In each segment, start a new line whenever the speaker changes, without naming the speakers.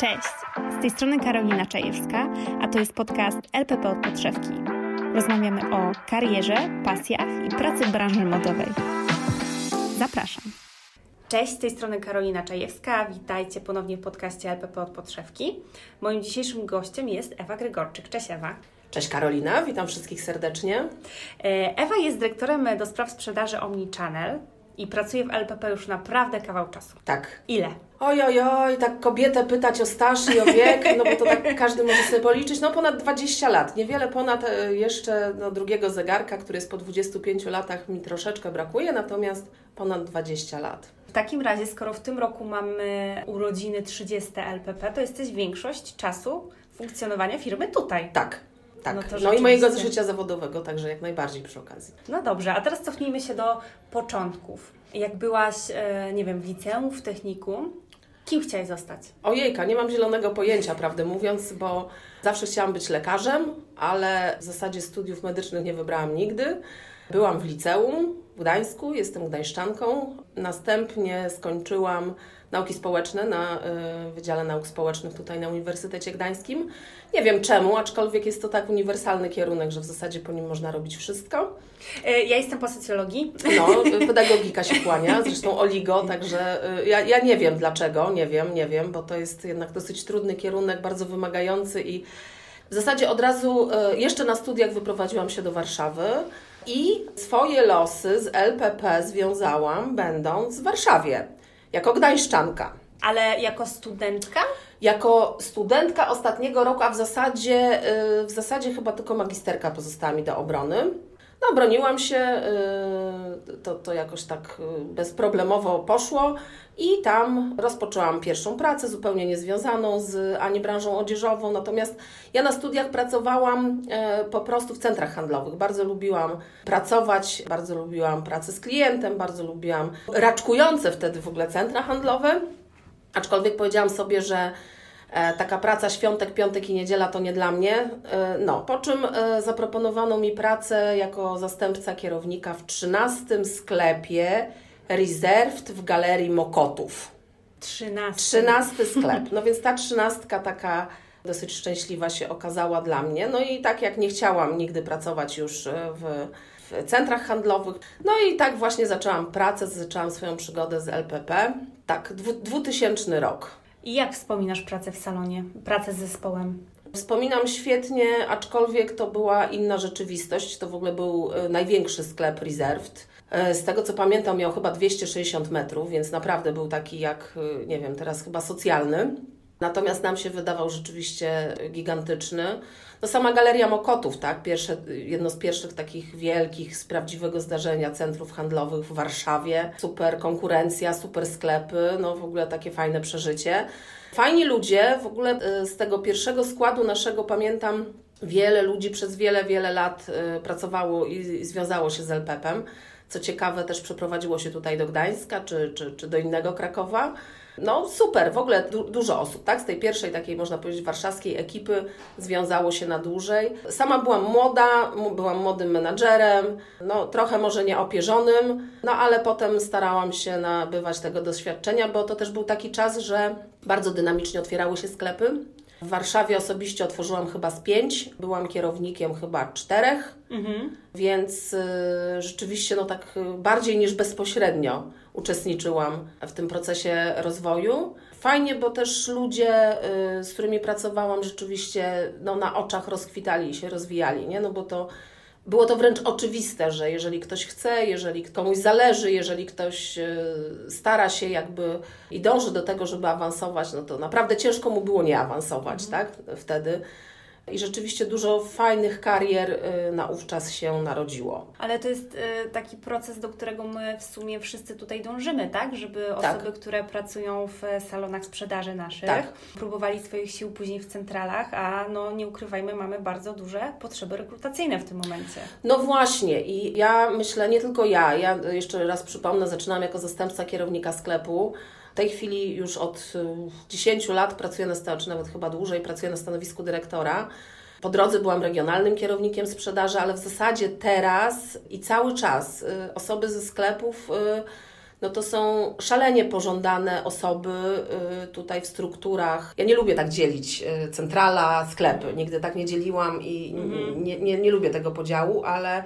Cześć, z tej strony Karolina Czajewska, a to jest podcast LPP od podszewki. Rozmawiamy o karierze, pasjach i pracy w branży modowej. Zapraszam. Cześć, z tej strony Karolina Czajewska. Witajcie ponownie w podcaście LPP od podszewki. Moim dzisiejszym gościem jest Ewa Gregorczyk. Cześć Ewa.
Cześć Karolina, witam wszystkich serdecznie.
E, Ewa jest dyrektorem do spraw sprzedaży Omnichannel i pracuje w LPP już naprawdę kawał czasu.
Tak.
Ile?
Oj, oj, oj, tak kobietę pytać o staż i o wiek, no bo to tak każdy może sobie policzyć. No ponad 20 lat, niewiele ponad e, jeszcze no, drugiego zegarka, który jest po 25 latach mi troszeczkę brakuje, natomiast ponad 20 lat.
W takim razie, skoro w tym roku mamy urodziny 30 LPP, to jesteś większość czasu funkcjonowania firmy tutaj.
Tak, tak.
No
No, i mojego życia zawodowego, także jak najbardziej przy okazji.
No dobrze, a teraz cofnijmy się do początków. Jak byłaś, e, nie wiem, w liceum, w technikum, kim chciałaś zostać?
Ojejka, nie mam zielonego pojęcia, prawdę mówiąc, bo zawsze chciałam być lekarzem, ale w zasadzie studiów medycznych nie wybrałam nigdy. Byłam w liceum w Gdańsku, jestem gdańszczanką. Następnie skończyłam nauki społeczne na y, Wydziale Nauk Społecznych tutaj na Uniwersytecie Gdańskim. Nie wiem czemu, aczkolwiek jest to tak uniwersalny kierunek, że w zasadzie po nim można robić wszystko.
E, Ja jestem po socjologii.
No, pedagogika się kłania, zresztą Oligo, także y, ja, ja nie wiem dlaczego, nie wiem, nie wiem, bo to jest jednak dosyć trudny kierunek, bardzo wymagający i w zasadzie od razu y, jeszcze na studiach wyprowadziłam się do Warszawy i swoje losy z LPP związałam będąc w Warszawie, jako gdańszczanka.
Ale jako studentka?
Jako studentka ostatniego roku, a w zasadzie, y, w zasadzie chyba tylko magisterka pozostała mi do obrony. No, obroniłam się, y, to, to jakoś tak y, bezproblemowo poszło i tam rozpoczęłam pierwszą pracę, zupełnie niezwiązaną z ani branżą odzieżową. Natomiast ja na studiach pracowałam e, po prostu w centrach handlowych. Bardzo lubiłam pracować, bardzo lubiłam pracę z klientem, bardzo lubiłam raczkujące wtedy w ogóle centra handlowe. Aczkolwiek powiedziałam sobie, że taka praca świątek, piątek i niedziela to nie dla mnie. E, no, po czym e, zaproponowano mi pracę jako zastępca kierownika w 13 sklepie Reserved w galerii Mokotów.
13.
13 sklep. No więc ta trzynastka taka dosyć szczęśliwa się okazała dla mnie. No i tak jak nie chciałam nigdy pracować już e, w, w centrach handlowych, no i tak właśnie zaczęłam pracę, zaczęłam swoją przygodę z LPP. Tak, dwu, 2000 rok.
I jak wspominasz pracę w salonie, pracę z zespołem?
Wspominam świetnie, aczkolwiek to była inna rzeczywistość. To w ogóle był e, największy sklep Reserved. E, Z tego co pamiętam, miał chyba 260 metrów, więc naprawdę był taki jak, e, nie wiem, teraz chyba socjalny. Natomiast nam się wydawał rzeczywiście gigantyczny. No sama Galeria Mokotów, tak? Pierwsze, jedno z pierwszych takich wielkich, z prawdziwego zdarzenia centrów handlowych w Warszawie. Super konkurencja, super sklepy, no w ogóle takie fajne przeżycie. Fajni ludzie, w ogóle y, z tego pierwszego składu naszego pamiętam, wiele ludzi przez wiele, wiele lat y, pracowało i związało się z LPP-em. Co ciekawe, też przeprowadziło się tutaj do Gdańska czy, czy, czy do innego Krakowa. No super, w ogóle du- dużo osób, tak? Z tej pierwszej takiej, można powiedzieć, warszawskiej ekipy związało się na dłużej. Sama byłam młoda, byłam młodym menadżerem, no trochę może nieopierzonym, no ale potem starałam się nabywać tego doświadczenia, bo to też był taki czas, że bardzo dynamicznie otwierały się sklepy. W Warszawie osobiście otworzyłam chyba z pięć, byłam kierownikiem chyba czterech, więc y, rzeczywiście no tak y, bardziej niż bezpośrednio uczestniczyłam w tym procesie rozwoju. Fajnie, bo też ludzie, y, z którymi pracowałam, rzeczywiście no, na oczach rozkwitali i się rozwijali, nie? No bo to było to wręcz oczywiste, że jeżeli ktoś chce, jeżeli komuś zależy, jeżeli ktoś y, stara się jakby i dąży do tego, żeby awansować, no to naprawdę ciężko mu było nie awansować, tak? Wtedy. I rzeczywiście dużo fajnych karier y, naówczas się narodziło.
Ale to jest y, taki proces, do którego my w sumie wszyscy tutaj dążymy, tak? Żeby
Tak.
osoby, które pracują w salonach sprzedaży naszych,
Tak.
próbowali swoich sił później w centralach, a no nie ukrywajmy, mamy bardzo duże potrzeby rekrutacyjne w tym momencie.
No właśnie i ja myślę, nie tylko ja, ja jeszcze raz przypomnę, zaczynałam jako zastępca kierownika sklepu. W tej chwili już od y, 10 lat pracuję na stanowisku, czy nawet chyba dłużej, pracuję na stanowisku dyrektora. Po drodze byłam regionalnym kierownikiem sprzedaży, ale w zasadzie teraz i cały czas y, osoby ze sklepów y, no to są szalenie pożądane osoby y, tutaj w strukturach. Ja nie lubię tak dzielić y, centrala, sklepy. Nigdy tak nie dzieliłam i mhm. nie, nie, nie lubię tego podziału, ale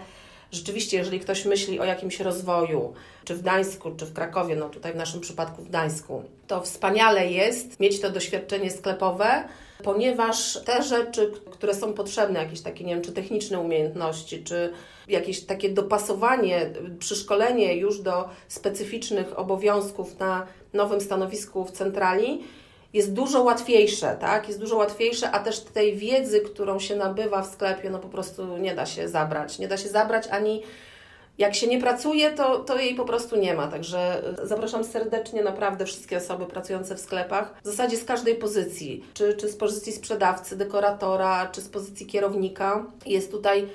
rzeczywiście, jeżeli ktoś myśli o jakimś rozwoju, czy w Gdańsku, czy w Krakowie, no tutaj w naszym przypadku w Gdańsku, to wspaniale jest mieć to doświadczenie sklepowe, ponieważ te rzeczy, które są potrzebne, jakieś takie, nie wiem, czy techniczne umiejętności, czy jakieś takie dopasowanie, przyszkolenie już do specyficznych obowiązków na nowym stanowisku w centrali, jest dużo łatwiejsze, tak? Jest dużo łatwiejsze, a też tej wiedzy, którą się nabywa w sklepie, no po prostu nie da się zabrać. Nie da się zabrać ani jak się nie pracuje, to, to jej po prostu nie ma. Także zapraszam serdecznie naprawdę wszystkie osoby pracujące w sklepach, w zasadzie z każdej pozycji, czy, czy z pozycji sprzedawcy, dekoratora, czy z pozycji kierownika. Jest tutaj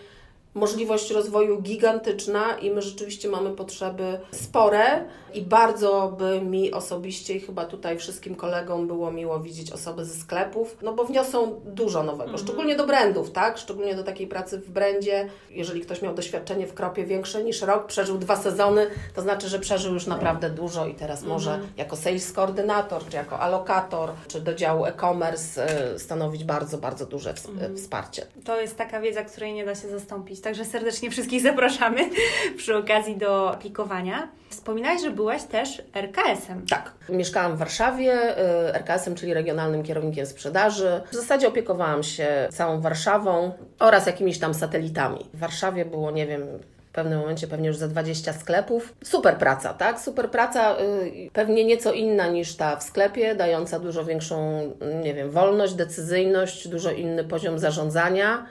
możliwość rozwoju gigantyczna i my rzeczywiście mamy potrzeby spore i bardzo by mi osobiście i chyba tutaj wszystkim kolegom było miło widzieć osoby ze sklepów, no bo wniosą dużo nowego, mhm. szczególnie do brandów, tak? Szczególnie do takiej pracy w brandzie. Jeżeli ktoś miał doświadczenie w kropie większe niż rok, przeżył dwa sezony, to znaczy, że przeżył już naprawdę dużo i teraz mhm. może jako sales koordynator, czy jako alokator, czy do działu e-commerce e, stanowić bardzo, bardzo duże mhm. wsparcie.
To jest taka wiedza, której nie da się zastąpić Także serdecznie wszystkich zapraszamy przy okazji do aplikowania. Wspominałeś, że byłaś też RKS-em.
Tak. Mieszkałam w Warszawie, y, RKS-em, czyli Regionalnym Kierownikiem Sprzedaży. W zasadzie opiekowałam się całą Warszawą oraz jakimiś tam satelitami. W Warszawie było, nie wiem, w pewnym momencie pewnie już za 20 sklepów. Super praca, tak? Super praca, yy, pewnie nieco inna niż ta w sklepie, dająca dużo większą, nie wiem, wolność, decyzyjność, dużo inny poziom zarządzania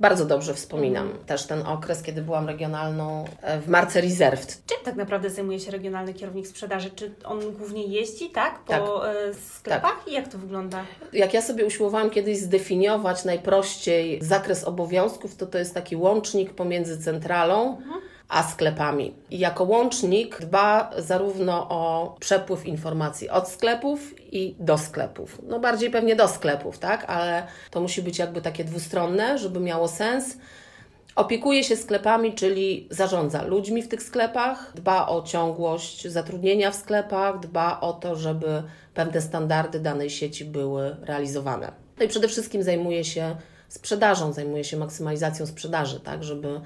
bardzo dobrze wspominam mm. też ten okres, kiedy byłam regionalną e, w marce Reserved.
Czym tak naprawdę zajmuje się regionalny kierownik sprzedaży? Czy on głównie jeździ, tak? Po tak. E, sklepach? Tak. I jak to wygląda?
Jak ja sobie usiłowałam kiedyś zdefiniować najprościej zakres obowiązków, to to jest taki łącznik pomiędzy centralą, mhm a sklepami. I jako łącznik dba zarówno o przepływ informacji od sklepów i do sklepów. No bardziej pewnie do sklepów, tak? Ale to musi być jakby takie dwustronne, żeby miało sens. Opiekuje się sklepami, czyli zarządza ludźmi w tych sklepach, dba o ciągłość zatrudnienia w sklepach, dba o to, żeby pewne standardy danej sieci były realizowane. No i przede wszystkim zajmuje się sprzedażą, zajmuje się maksymalizacją sprzedaży, tak, żeby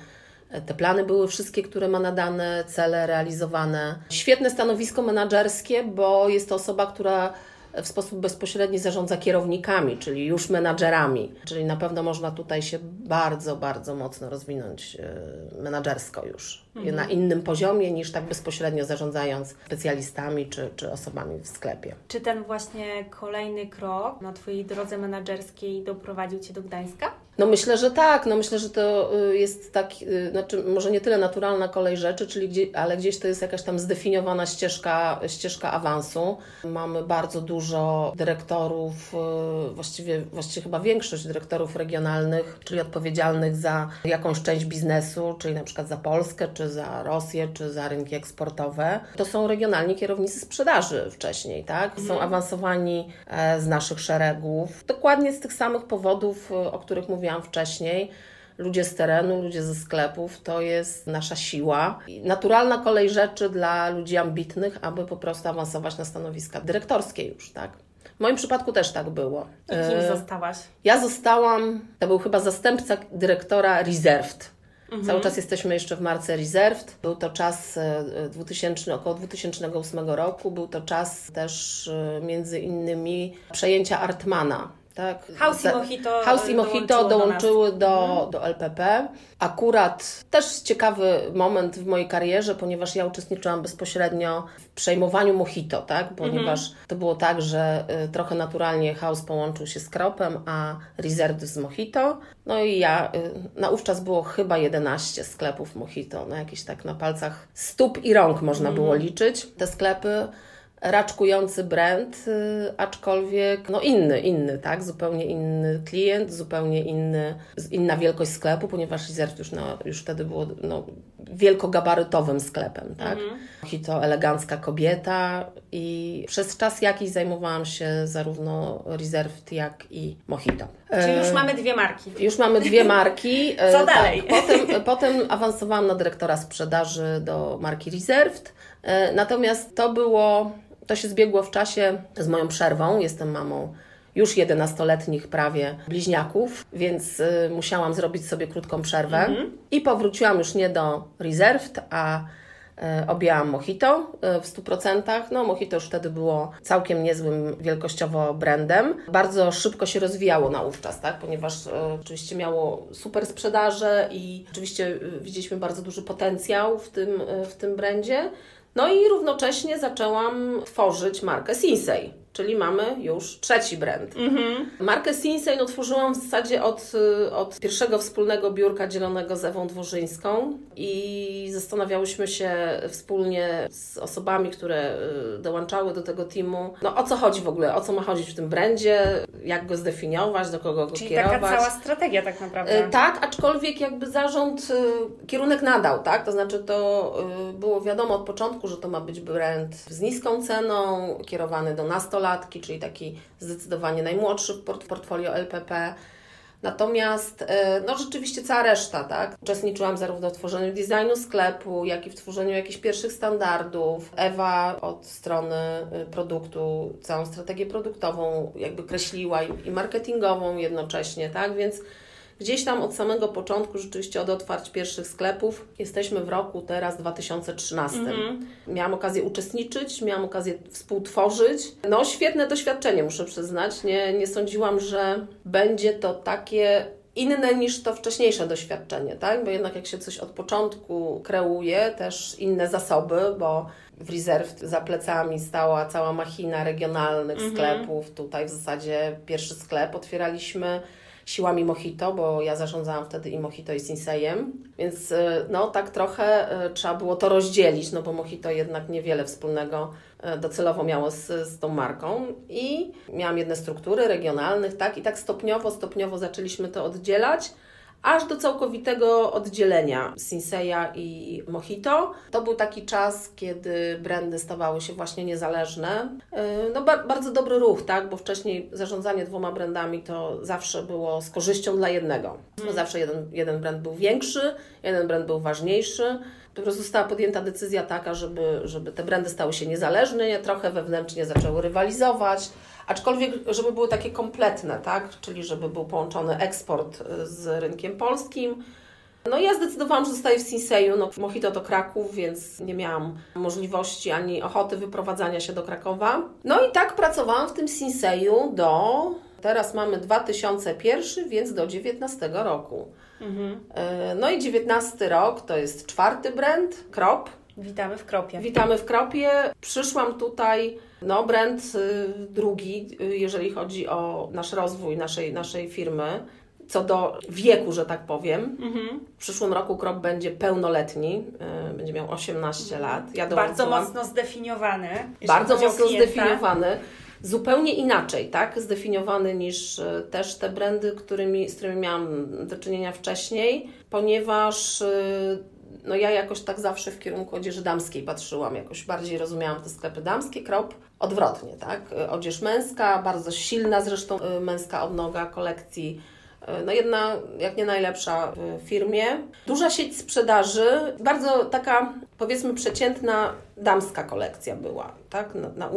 te plany były wszystkie, które ma nadane, cele realizowane. Świetne stanowisko menedżerskie, bo jest to osoba, która w sposób bezpośredni zarządza kierownikami, czyli już menadżerami. Czyli na pewno można tutaj się bardzo, bardzo mocno rozwinąć e, menadżersko już. Mhm. Na innym poziomie niż tak bezpośrednio zarządzając specjalistami czy, czy osobami w sklepie.
Czy ten właśnie kolejny krok na Twojej drodze menadżerskiej doprowadził Cię do Gdańska?
No myślę, że tak. No myślę, że to y, jest tak, y, znaczy może nie tyle naturalna kolej rzeczy, czyli gdzie, ale gdzieś to jest jakaś tam zdefiniowana ścieżka, ścieżka awansu. Mamy bardzo dużo dyrektorów, y, właściwie, właściwie chyba większość dyrektorów regionalnych, czyli odpowiedzialnych za jakąś część biznesu, czyli na przykład za Polskę, czy za Rosję, czy za rynki eksportowe. To są regionalni kierownicy sprzedaży wcześniej, tak? Są mhm. awansowani e, z naszych szeregów. Dokładnie z tych samych powodów, o których mówiłam mówiłam wcześniej, ludzie z terenu, ludzie ze sklepów, to jest nasza siła. Naturalna kolej rzeczy dla ludzi ambitnych, aby po prostu awansować na stanowiska dyrektorskie już, tak? W moim przypadku też tak było.
I kim e, zostałaś?
Ja zostałam, to był chyba zastępca dyrektora Reserved. Mhm. Cały czas jesteśmy jeszcze w marce Reserved. Był to czas 2000, e, około 2008 roku. Był to czas też e, między innymi przejęcia Artmana
tak? House i Mojito,
House i Mojito dołączyły do, do, mhm. do LPP. Akurat też ciekawy moment w mojej karierze, ponieważ ja uczestniczyłam bezpośrednio w przejmowaniu Mojito, tak? ponieważ mhm. to było tak, że y, trochę naturalnie House połączył się z Kropem, a Reserve z Mojito. No i ja, y, naówczas było chyba 11 sklepów Mojito, no jakieś tak na palcach stóp i rąk można mhm. było liczyć te sklepy raczkujący brand, y, aczkolwiek no inny, inny, tak? Zupełnie inny klient, zupełnie inny, inna wielkość sklepu, ponieważ Reserve już, no, już wtedy było no, wielkogabarytowym sklepem, tak? Mhm. I to elegancka kobieta i przez czas jakiś zajmowałam się zarówno Reserved, jak i Mojito.
Czyli już e, mamy dwie marki.
Już mamy dwie marki.
Co e, dalej?
Tak, potem, potem awansowałam na dyrektora sprzedaży do marki Reserved, E, natomiast to było, to się zbiegło w czasie z moją przerwą. Jestem mamą już 11-letnich prawie bliźniaków, więc y, musiałam zrobić sobie krótką przerwę mhm. i powróciłam już nie do Reserved, a y, objęłam Mojito y, w 100%. No, Mojito już wtedy było całkiem niezłym wielkościowo brandem. Bardzo szybko się rozwijało naówczas, tak? ponieważ y, oczywiście miało super sprzedaże i oczywiście widzieliśmy bardzo duży potencjał w tym, w tym brandzie. No i równocześnie zaczęłam tworzyć markę Sinsei czyli mamy już trzeci brand. Mhm. Markę Sinsei otworzyłam w zasadzie od, y, od pierwszego wspólnego biurka dzielonego z Ewą Dworzyńską i zastanawiałyśmy się wspólnie z osobami, które y, dołączały do tego teamu, no o co chodzi w ogóle, o co ma chodzić w tym brandzie, jak go zdefiniować, do kogo go
czyli
kierować.
taka cała strategia tak naprawdę.
Y, tak, aczkolwiek jakby zarząd kierunek nadał, tak? To znaczy to było wiadomo od początku, że to ma być brand z niską ceną, kierowany do nastolatków, nastolatki, czyli taki zdecydowanie najmłodszy portfolio LPP. Natomiast e, no rzeczywiście cała reszta, tak? Uczestniczyłam zarówno w tworzeniu designu sklepu, jak i w tworzeniu jakichś pierwszych standardów. Ewa od strony e, produktu, całą strategię produktową jakby kreśliła i marketingową jednocześnie, tak? Więc Gdzieś tam od samego początku, rzeczywiście od otwarć pierwszych sklepów, jesteśmy w roku teraz 2013. Mhm. Miałam okazję uczestniczyć, miałam okazję współtworzyć. No, świetne doświadczenie, muszę przyznać. Nie, nie sądziłam, że będzie to takie inne niż to wcześniejsze doświadczenie, tak? Bo jednak jak się coś od początku kreuje, też inne zasoby, bo w Reserve za plecami stała cała machina regionalnych mhm. sklepów. Tutaj w zasadzie pierwszy sklep otwieraliśmy siłami Mojito, bo ja zarządzałam wtedy i Mojito i Sinsejem, więc e, no tak trochę e, trzeba było to rozdzielić, no bo Mojito jednak niewiele wspólnego e, docelowo miało z, z tą marką i miałam jedne struktury regionalnych, tak, i tak stopniowo, stopniowo zaczęliśmy to oddzielać, aż do całkowitego oddzielenia Sinseya i Mojito. To był taki czas, kiedy brandy stawały się właśnie niezależne. Y, no ba bardzo dobry ruch, tak, bo wcześniej zarządzanie dwoma brandami to zawsze było z korzyścią dla jednego. Hmm. Zawsze jeden, jeden brand był większy, jeden brand był ważniejszy. Po prostu została podjęta decyzja taka, żeby, żeby te brandy stały się niezależne, trochę wewnętrznie zaczęły rywalizować Aczkolwiek, żeby były takie kompletne, tak? Czyli żeby był połączony eksport y, z rynkiem polskim. No ja zdecydowałam, że zostaję w Sinseju. No, Mojito to Kraków, więc nie miałam możliwości ani ochoty wyprowadzania się do Krakowa. No i tak pracowałam w tym Sinseju do... Teraz mamy 2001, więc do 19 roku. Mhm. Y, no i 19 rok to jest czwarty brand, Krop.
Witamy w Kropie.
Witamy w Kropie. Przyszłam tutaj no, brand y, drugi, y, jeżeli chodzi o nasz rozwój naszej, naszej firmy, co do wieku, że tak powiem. Mhm. W przyszłym roku krok będzie pełnoletni, y, będzie miał 18 mhm. lat.
Ja bardzo mocno zdefiniowany.
Bardzo mocno zdefiniowany. Zupełnie inaczej, tak? Zdefiniowany niż też te brandy, którymi, z którymi miałam do czynienia wcześniej, ponieważ no ja jakoś tak zawsze w kierunku odzieży damskiej patrzyłam, jakoś bardziej rozumiałam te sklepy damskie, krop, odwrotnie, tak? Odzież męska, bardzo silna zresztą y, męska odnoga kolekcji, y, no jedna, jak nie najlepsza w firmie. Duża sieć sprzedaży, bardzo taka powiedzmy przeciętna damska kolekcja była, tak? Na, na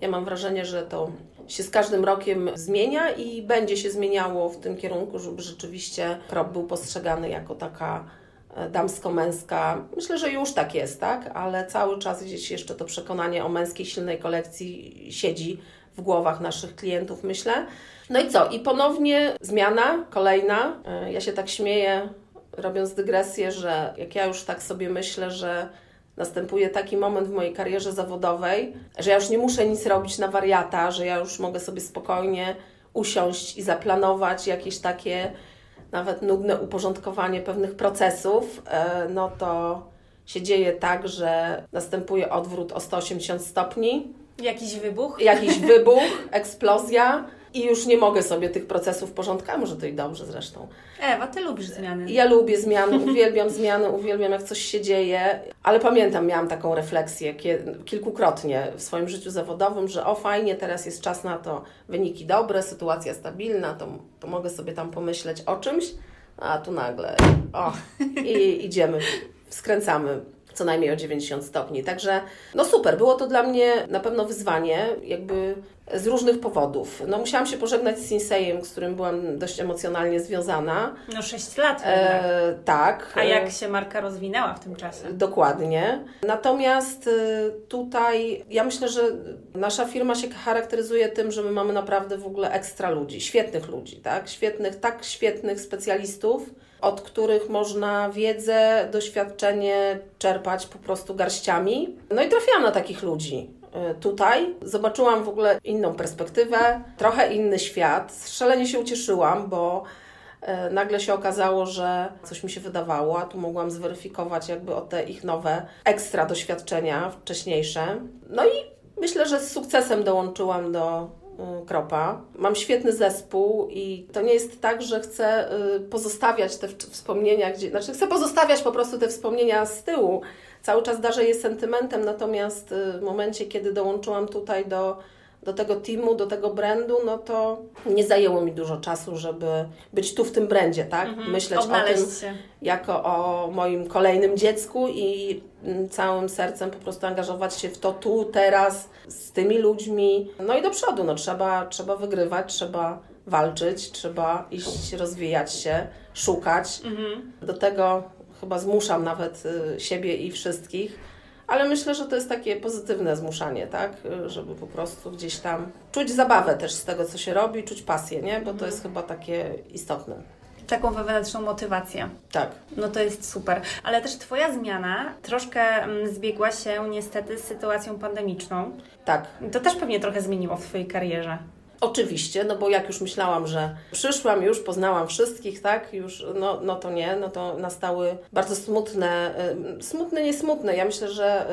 ja mam wrażenie, że to się z każdym rokiem zmienia i będzie się zmieniało w tym kierunku, żeby rzeczywiście krop był postrzegany jako taka damsko-męska. Myślę, że już tak jest, tak? Ale cały czas gdzieś jeszcze to przekonanie o męskiej silnej kolekcji siedzi w głowach naszych klientów, myślę. No i co? I ponownie zmiana, kolejna. Ja się tak śmieję, robiąc dygresję, że jak ja już tak sobie myślę, że następuje taki moment w mojej karierze zawodowej, że ja już nie muszę nic robić na wariata, że ja już mogę sobie spokojnie usiąść i zaplanować jakieś takie nawet nudne uporządkowanie pewnych procesów, e, no to się dzieje tak, że następuje odwrót o 180 stopni.
Jakiś wybuch?
Jakiś wybuch, eksplozja i już nie mogę sobie tych procesów porządkować, może to i dobrze zresztą.
Ewa, Ty lubisz zmiany.
Ja lubię zmiany, uwielbiam zmiany, uwielbiam jak coś się dzieje, ale pamiętam, miałam taką refleksję kilkukrotnie w swoim życiu zawodowym, że o fajnie, teraz jest czas na to, wyniki dobre, sytuacja stabilna, to, to mogę sobie tam pomyśleć o czymś, a tu nagle, o, i idziemy, skręcamy co najmniej o 90 stopni. Także no super, było to dla mnie na pewno wyzwanie, jakby z różnych powodów. No musiałam się pożegnać z Sinsejem, z którym byłam dość emocjonalnie związana.
No 6 lat e,
Tak.
A jak się marka rozwinęła w tym czasie?
Dokładnie. Natomiast e, tutaj ja myślę, że nasza firma się charakteryzuje tym, że my mamy naprawdę w ogóle ekstra ludzi, świetnych ludzi, tak? Świetnych, tak świetnych specjalistów, od których można wiedzę, doświadczenie czerpać po prostu garściami. No i trafiłam na takich ludzi. E, tutaj zobaczyłam w ogóle inną perspektywę, trochę inny świat. Szalenie się ucieszyłam, bo e, nagle się okazało, że coś mi się wydawało, a tu mogłam zweryfikować jakby o te ich nowe ekstra doświadczenia wcześniejsze. No i myślę, że z sukcesem dołączyłam do Y, kropa. Mam świetny zespół i to nie jest tak, że chcę y, pozostawiać te wspomnienia, gdzie, znaczy chcę pozostawiać po prostu te wspomnienia z tyłu. Cały czas darzę je sentymentem, natomiast y, w momencie, kiedy dołączyłam tutaj do do tego teamu, do tego brandu, no to nie zajęło mi dużo czasu, żeby być tu w tym brandzie, tak?
Mhm,
Myśleć o tym się. jako o moim kolejnym dziecku i mm, całym sercem po prostu angażować się w to tu, teraz, z tymi ludźmi. No i do przodu, no trzeba, trzeba wygrywać, trzeba walczyć, trzeba iść, rozwijać się, szukać. Mhm. Do tego chyba zmuszam nawet y, siebie i wszystkich ale myślę, że to jest takie pozytywne zmuszanie, tak? Żeby po prostu gdzieś tam czuć zabawę też z tego, co się robi, czuć pasję, nie? Bo to mhm. jest chyba takie istotne.
Taką wewnętrzną motywację.
Tak.
No to jest super. Ale też Twoja zmiana troszkę mm, zbiegła się niestety z sytuacją pandemiczną.
Tak.
To też pewnie trochę zmieniło w Twojej karierze.
Oczywiście, no bo jak już myślałam, że przyszłam, już poznałam wszystkich, tak, już, no, no to nie, no to nastały bardzo smutne, y, smutne, nie smutne. Ja myślę, że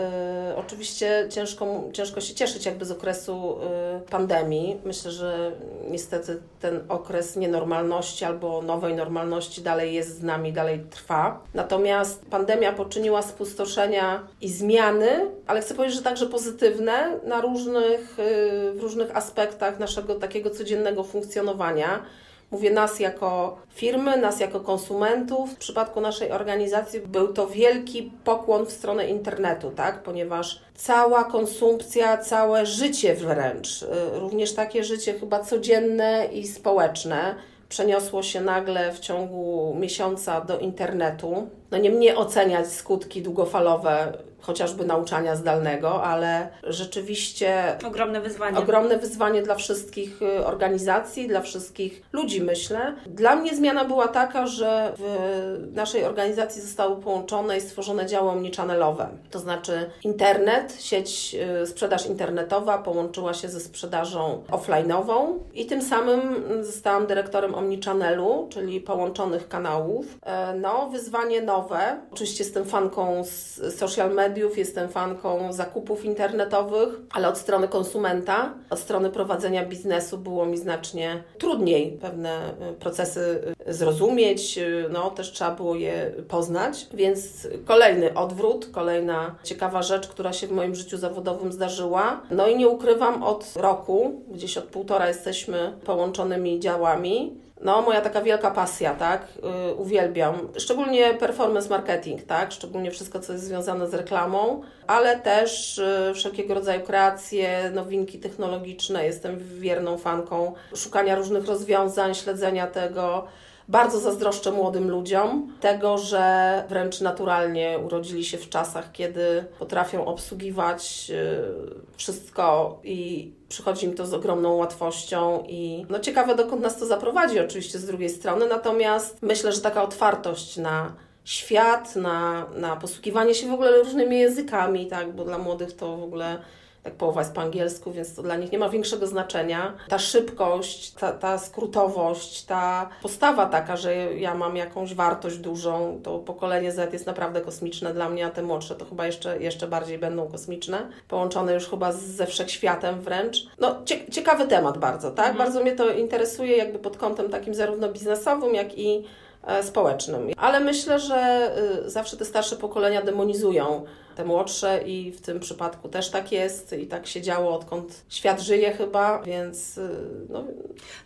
y, oczywiście ciężko, ciężko się cieszyć jakby z okresu y, pandemii. Myślę, że niestety ten okres nienormalności albo nowej normalności dalej jest z nami, dalej trwa. Natomiast pandemia poczyniła spustoszenia i zmiany, ale chcę powiedzieć, że także pozytywne na różnych, y, w różnych aspektach naszego takiego codziennego funkcjonowania. Mówię nas jako firmy, nas jako konsumentów. W przypadku naszej organizacji był to wielki pokłon w stronę internetu, tak? ponieważ cała konsumpcja, całe życie wręcz, y, również takie życie chyba codzienne i społeczne, przeniosło się nagle w ciągu miesiąca do internetu. No nie mnie oceniać skutki długofalowe chociażby nauczania zdalnego, ale rzeczywiście
ogromne wyzwanie.
Ogromne wyzwanie dla wszystkich y, organizacji, dla wszystkich ludzi, myślę. Dla mnie zmiana była taka, że w naszej organizacji zostały połączone i stworzone działy omnichannelowe. To znaczy internet, sieć y, sprzedaż internetowa połączyła się ze sprzedażą offline'ową i tym samym zostałam dyrektorem omnichannelu, czyli połączonych kanałów. E, no, wyzwanie nowe. Oczywiście jestem fanką z social media, mediów, jestem fanką zakupów internetowych, ale od strony konsumenta, od strony prowadzenia biznesu było mi znacznie trudniej pewne y, procesy y, zrozumieć, y, no też trzeba było je poznać, więc kolejny odwrót, kolejna ciekawa rzecz, która się w moim życiu zawodowym zdarzyła. No i nie ukrywam, od roku, gdzieś od półtora jesteśmy połączonymi działami no, moja taka wielka pasja, tak? Yy, uwielbiam. Szczególnie performance marketing, tak? Szczególnie wszystko, co jest związane z reklamą, ale też yy, wszelkiego rodzaju kreacje, nowinki technologiczne. Jestem wierną fanką szukania różnych rozwiązań, śledzenia tego. Bardzo zazdroszczę młodym ludziom tego, że wręcz naturalnie urodzili się w czasach, kiedy potrafią obsługiwać y, wszystko i przychodzi im to z ogromną łatwością i no ciekawe dokąd nas to zaprowadzi oczywiście z drugiej strony, natomiast myślę, że taka otwartość na świat, na, na posługiwanie się w ogóle różnymi językami, tak, bo dla młodych to w ogóle tak połowa jest po angielsku, więc to dla nich nie ma większego znaczenia. Ta szybkość, ta, ta skrótowość, ta postawa taka, że ja mam jakąś wartość dużą, to pokolenie Z jest naprawdę kosmiczne dla mnie, a te młodsze to chyba jeszcze, jeszcze bardziej będą kosmiczne, połączone już chyba ze wszechświatem wręcz. No, ciekawy temat bardzo, tak? Mhm. Bardzo mnie to interesuje jakby pod kątem takim zarówno biznesowym, jak i e, społecznym. Ale myślę, że y, zawsze te starsze pokolenia demonizują te młodsze i w tym przypadku też tak jest i tak się działo odkąd świat żyje chyba, więc y, no,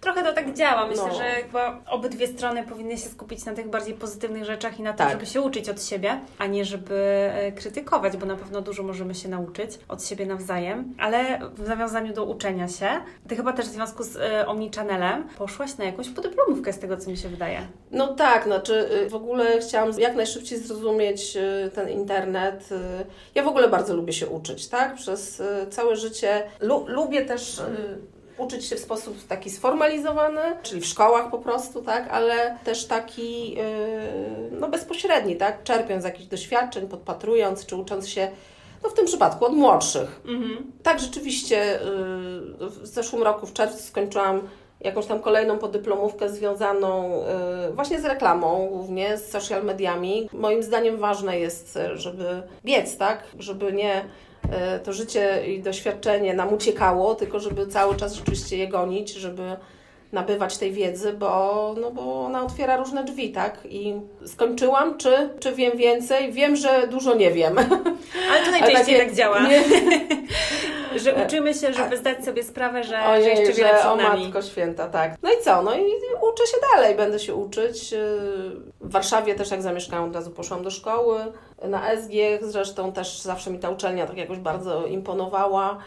Trochę to tak działa. Myślę,
No.
że chyba obydwie strony powinny się skupić na tych bardziej pozytywnych rzeczach i na tym,
Tak.
żeby się uczyć od siebie, a nie żeby e, krytykować, bo na pewno dużo możemy się nauczyć od siebie nawzajem. Ale w nawiązaniu do uczenia się, Ty chyba też w związku z e, Omnichannelem poszłaś na jakąś podyplomówkę z tego, co mi się wydaje.
No tak, znaczy y, w ogóle chciałam jak najszybciej zrozumieć y, ten internet. Ja w ogóle bardzo lubię się uczyć, tak? Przez y, całe życie. Lu lubię też y, uczyć się w sposób taki sformalizowany, czyli w szkołach po prostu, tak? Ale też taki y, no bezpośredni, tak? Czerpiąc jakichś doświadczeń, podpatrując, czy ucząc się no w tym przypadku od młodszych. Tak, rzeczywiście w zeszłym roku w czerwcu skończyłam jakąś tam kolejną podyplomówkę związaną y, właśnie z reklamą, głównie z social mediami. Moim zdaniem ważne jest, y, żeby biec, tak? Żeby nie y, to życie i doświadczenie nam uciekało, tylko żeby cały czas rzeczywiście je gonić, żeby nabywać tej wiedzy, bo, no bo ona otwiera różne drzwi, tak? I skończyłam, czy, czy wiem więcej? Wiem, że dużo nie wiem.
Ale to najczęściej tak działa,
Nie,
że uczymy się, żeby zdać sobie sprawę, że, że jeszcze wiele
że
przed
o
nami.
matko święta, tak. No i co? No i uczę się dalej, będę się uczyć. Yy, W Warszawie też jak zamieszkałam, od razu poszłam do szkoły. Na SG zresztą też zawsze mi ta uczelnia tak jakoś bardzo imponowała.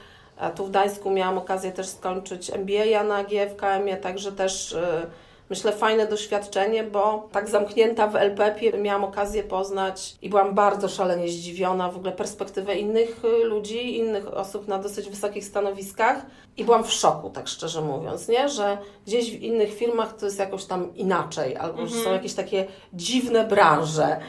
Tu w Gdańsku miałam okazję też skończyć MBA na GFKM-ie, także też yy, myślę fajne doświadczenie, bo tak zamknięta w LPP miałam okazję poznać i byłam bardzo szalenie zdziwiona w ogóle perspektywę innych y, ludzi, innych osób na dosyć wysokich stanowiskach i byłam w szoku, tak szczerze mówiąc, nie? że gdzieś w innych firmach to jest jakoś tam inaczej, albo że są jakieś takie dziwne branże,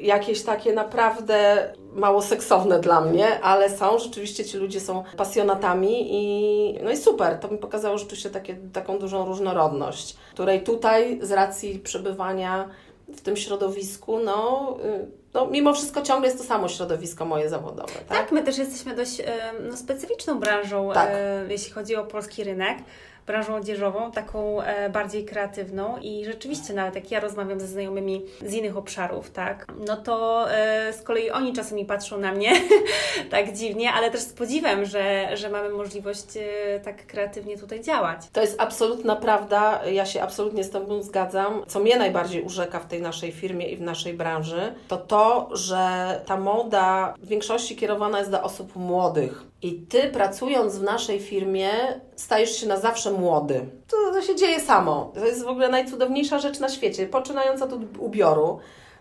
jakieś takie naprawdę mało seksowne dla mnie, ale są, rzeczywiście ci ludzie są pasjonatami i no i super, to mi pokazało rzeczywiście takie, taką dużą różnorodność, której tutaj z racji przebywania w tym środowisku, no, y, no mimo wszystko ciągle jest to samo środowisko moje zawodowe, tak?
Tak, my też jesteśmy dość e, no, specyficzną branżą,
Tak.
e, jeśli chodzi o polski rynek. Branżą odzieżową, taką e, bardziej kreatywną i rzeczywiście nawet jak ja rozmawiam ze znajomymi z innych obszarów, tak, no to e, z kolei oni czasami patrzą na mnie tak dziwnie, ale też z podziwem, że, że mamy możliwość e, tak kreatywnie tutaj działać.
To jest absolutna prawda, ja się absolutnie z Tobą zgadzam. Co mnie najbardziej urzeka w tej naszej firmie i w naszej branży, to to, że ta moda w większości kierowana jest do osób młodych. I Ty pracując w naszej firmie stajesz się na zawsze młody. To, to się dzieje samo. To jest w ogóle najcudowniejsza rzecz na świecie, poczynając od ubioru.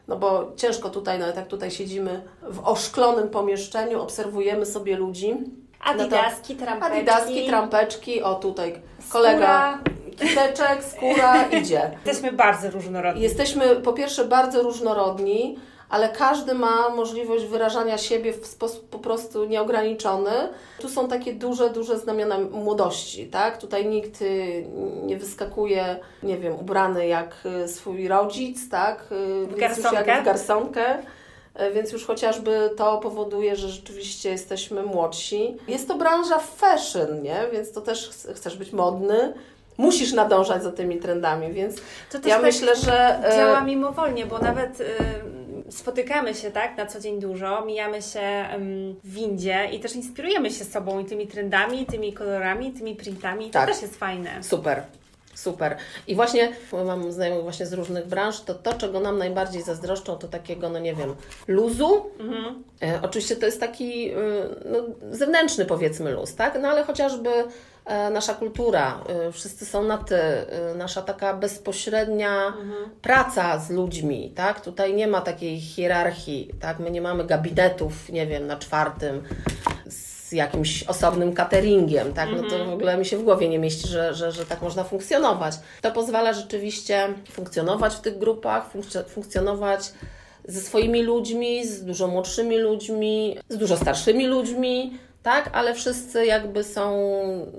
No bo ciężko tutaj, nawet jak tutaj siedzimy w oszklonym pomieszczeniu, obserwujemy sobie ludzi.
Adidaski, trampeczki.
Adidaski, trampeczki, o tutaj kolega kiteczek, skóra, idzie.
Jesteśmy bardzo różnorodni.
Jesteśmy po pierwsze bardzo różnorodni, ale każdy ma możliwość wyrażania siebie w sposób po prostu nieograniczony. Tu są takie duże, duże znamiona młodości, tak? Tutaj nikt y, nie wyskakuje, nie wiem, ubrany jak y, swój rodzic, tak? Y,
W garsonkę.
W garsonkę. Więc już chociażby to powoduje, że rzeczywiście jesteśmy młodsi. Jest to branża fashion, nie? Więc to też ch- chcesz być modny, musisz nadążać za tymi trendami, więc
To też
ja
tak
myślę, że
działa mimowolnie, bo nawet spotykamy się tak na co dzień dużo, mijamy się w windzie i też inspirujemy się sobą i tymi trendami, i tymi kolorami, i tymi printami.
Tak.
To też jest fajne.
Super. Super. I właśnie bo mam znajomych właśnie z różnych branż, to to, czego nam najbardziej zazdroszczą, to takiego, no nie wiem, luzu. E, oczywiście to jest taki y, no, zewnętrzny, powiedzmy, luz, tak? No ale chociażby nasza kultura, y, wszyscy są na ty, y, nasza taka bezpośrednia praca z ludźmi, tak? Tutaj nie ma takiej hierarchii, tak? My nie mamy gabinetów, nie wiem, na czwartym z jakimś osobnym cateringiem, tak? No to w ogóle mi się w głowie nie mieści, że, że, że tak można funkcjonować. To pozwala rzeczywiście funkcjonować w tych grupach, funkcjo- funkcjonować ze swoimi ludźmi, z dużo młodszymi ludźmi, z dużo starszymi ludźmi, tak? Ale wszyscy jakby są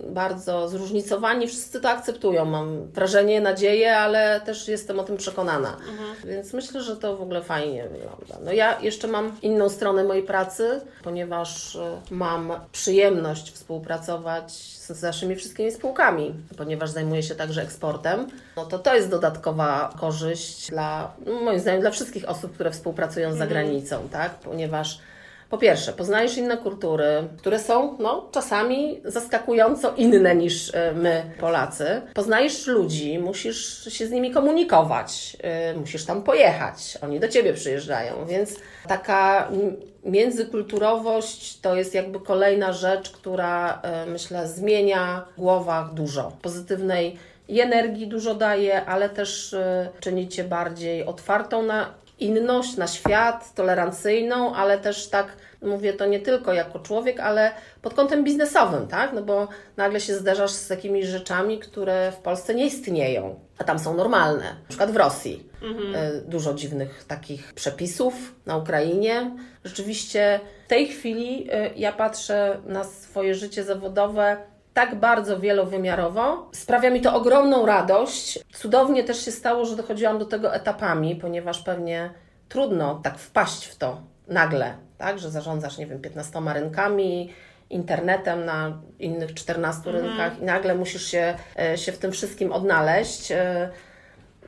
bardzo zróżnicowani, wszyscy to akceptują, mam wrażenie, nadzieję, ale też jestem o tym przekonana. Więc myślę, że to w ogóle fajnie wygląda. No ja jeszcze mam inną stronę mojej pracy, ponieważ e, mam przyjemność współpracować z naszymi wszystkimi spółkami, ponieważ zajmuję się także eksportem. No to to jest dodatkowa korzyść dla, no moim zdaniem, dla wszystkich osób, które współpracują za granicą, tak? Ponieważ po pierwsze, poznajesz inne kultury, które są no, czasami zaskakująco inne niż y, my, Polacy. Poznajesz ludzi, musisz się z nimi komunikować, y, musisz tam pojechać, oni do ciebie przyjeżdżają, więc taka międzykulturowość to jest jakby kolejna rzecz, która y, myślę zmienia w głowach dużo. Pozytywnej i energii dużo daje, ale też czyni cię bardziej otwartą na inność, na świat, tolerancyjną, ale też tak mówię to nie tylko jako człowiek, ale pod kątem biznesowym, tak? No bo nagle się zderzasz z takimi rzeczami, które w Polsce nie istnieją, a tam są normalne. Na przykład w Rosji. Mhm. E, dużo dziwnych takich przepisów na Ukrainie. Rzeczywiście w tej chwili e, ja patrzę na swoje życie zawodowe tak bardzo wielowymiarowo. Sprawia mi to ogromną radość. Cudownie też się stało, że dochodziłam do tego etapami, ponieważ pewnie trudno tak wpaść w to nagle, tak, że zarządzasz, nie wiem, 15 rynkami, internetem na innych 14 mhm. rynkach i nagle musisz się, e, się w tym wszystkim odnaleźć.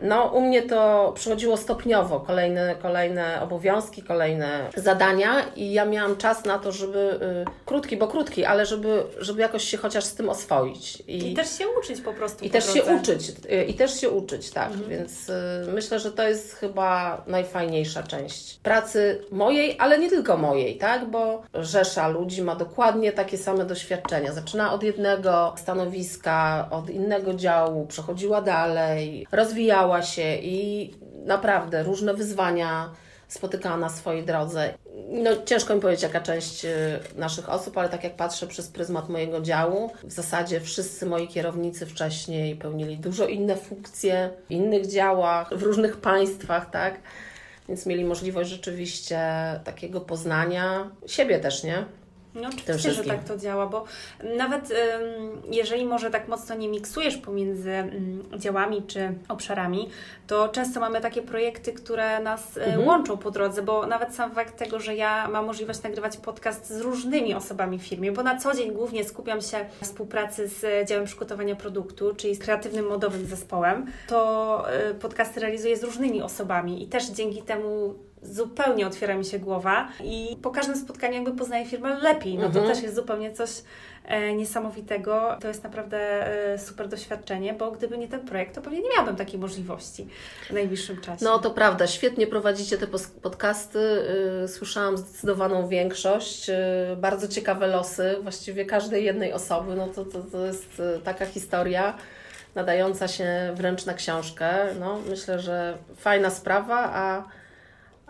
No, u mnie to przychodziło stopniowo, kolejne, kolejne obowiązki, kolejne zadania i ja miałam czas na to, żeby, y, krótki, bo krótki, ale żeby, żeby jakoś się chociaż z tym oswoić.
I, I też się uczyć po prostu.
I po też drodze. się uczyć, y, i też się uczyć, tak. Mhm. Więc y, myślę, że to jest chyba najfajniejsza część pracy mojej, ale nie tylko mojej, tak, bo rzesza ludzi ma dokładnie takie same doświadczenia. Zaczyna od jednego stanowiska, od innego działu, przechodziła dalej, rozwijała rozwijała się i naprawdę różne wyzwania spotykała na swojej drodze. No, ciężko mi powiedzieć, jaka część y, naszych osób, ale tak jak patrzę przez pryzmat mojego działu, w zasadzie wszyscy moi kierownicy wcześniej pełnili dużo inne funkcje w innych działach, w różnych państwach, tak? Więc mieli możliwość rzeczywiście takiego poznania siebie też, nie?
No oczywiście, że tak to działa, bo nawet jeżeli może tak mocno nie miksujesz pomiędzy mm, działami czy obszarami, to często mamy takie projekty, które nas e, mhm. łączą po drodze, bo nawet sam fakt tego, że ja mam możliwość nagrywać podcast z różnymi osobami w firmie, bo na co dzień głównie skupiam się w współpracy z działem przygotowania produktu, czyli z kreatywnym modowym zespołem, to e, podcasty realizuję z różnymi osobami i też dzięki temu zupełnie otwiera mi się głowa i po każdym spotkaniu jakby poznaję firmę lepiej. No mhm. to też jest zupełnie coś e, niesamowitego. To jest naprawdę e, super doświadczenie, bo gdyby nie ten projekt, to pewnie nie miałabym takiej możliwości w najbliższym czasie.
No to prawda, świetnie prowadzicie te podcasty. Y, słyszałam zdecydowaną większość. Y, bardzo ciekawe losy właściwie każdej jednej osoby. No to, to, to jest y, taka historia nadająca się wręcz na książkę. No, myślę, że fajna sprawa, a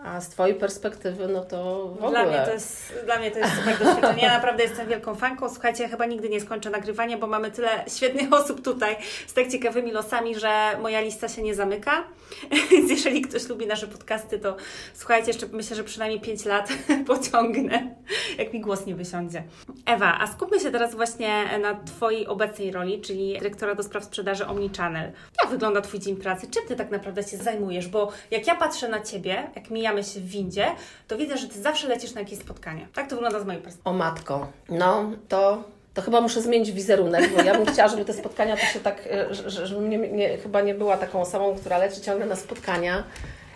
a z Twojej perspektywy, no to w ogóle.
Dla mnie to jest, dla mnie to jest super doświadczenie. Ja naprawdę jestem wielką fanką. Słuchajcie, ja chyba nigdy nie skończę nagrywania, bo mamy tyle świetnych osób tutaj z tak ciekawymi losami, że moja lista się nie zamyka. Więc jeżeli ktoś lubi nasze podcasty, to słuchajcie, jeszcze myślę, że przynajmniej 5 lat pociągnę, jak mi głos nie wysiądzie. Ewa, a skupmy się teraz właśnie na Twojej obecnej roli, czyli dyrektora do spraw sprzedaży Omnichannel. Jak wygląda Twój dzień pracy? Czym Ty tak naprawdę się zajmujesz? Bo jak ja patrzę na Ciebie, jak mijamy się w windzie, to widzę, że Ty zawsze lecisz na jakieś spotkania. Tak to wygląda z mojej perspektywy.
O matko, no to to chyba muszę zmienić wizerunek, bo ja bym chciała, żeby te spotkania to się tak, e, żebym nie, nie, chyba nie była taką osobą, która leci ciągle na spotkania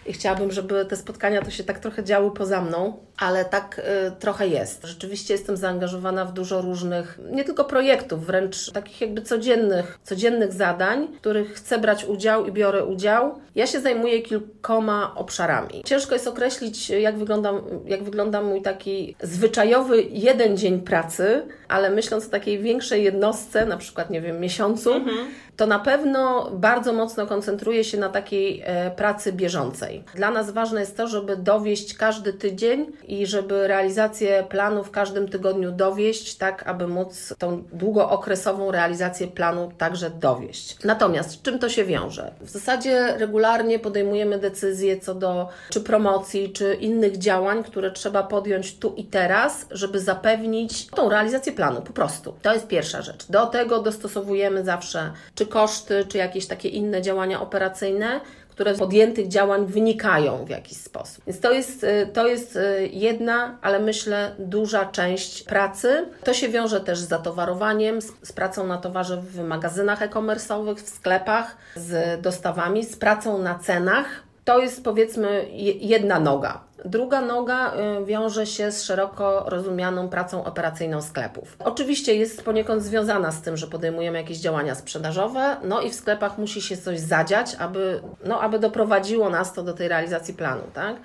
i chciałabym, żeby te spotkania to się tak trochę działy poza mną, ale tak y, trochę jest. Rzeczywiście jestem zaangażowana w dużo różnych, nie tylko projektów, wręcz takich jakby codziennych, codziennych zadań, w których chcę brać udział i biorę udział. Ja się zajmuję kilkoma obszarami. Ciężko jest określić, jak wygląda, jak wygląda mój taki zwyczajowy jeden dzień pracy, ale myśląc o takiej większej jednostce, na przykład, nie wiem, miesiącu, mhm to na pewno bardzo mocno koncentruje się na takiej e, pracy bieżącej. Dla nas ważne jest to, żeby dowieść każdy tydzień i żeby realizację planu w każdym tygodniu dowieść, tak aby móc tą długookresową realizację planu także dowieść. Natomiast czym to się wiąże? W zasadzie regularnie podejmujemy decyzje co do czy promocji, czy innych działań, które trzeba podjąć tu i teraz, żeby zapewnić tą realizację planu po prostu. To jest pierwsza rzecz. Do tego dostosowujemy zawsze czy koszty, czy jakieś takie inne działania operacyjne, które z podjętych działań wynikają w jakiś sposób. Więc to jest, y, to jest y, jedna, ale myślę duża część pracy. To się wiąże też z zatowarowaniem, z, z pracą na towarze w magazynach e-commerce'owych, w sklepach, z dostawami, z pracą na cenach To jest powiedzmy jedna noga. Druga noga y, wiąże się z szeroko rozumianą pracą operacyjną sklepów. Oczywiście jest poniekąd związana z tym, że podejmujemy jakieś działania sprzedażowe, no i w sklepach musi się coś zadziać, aby, no, aby doprowadziło nas to do tej realizacji planu, tak?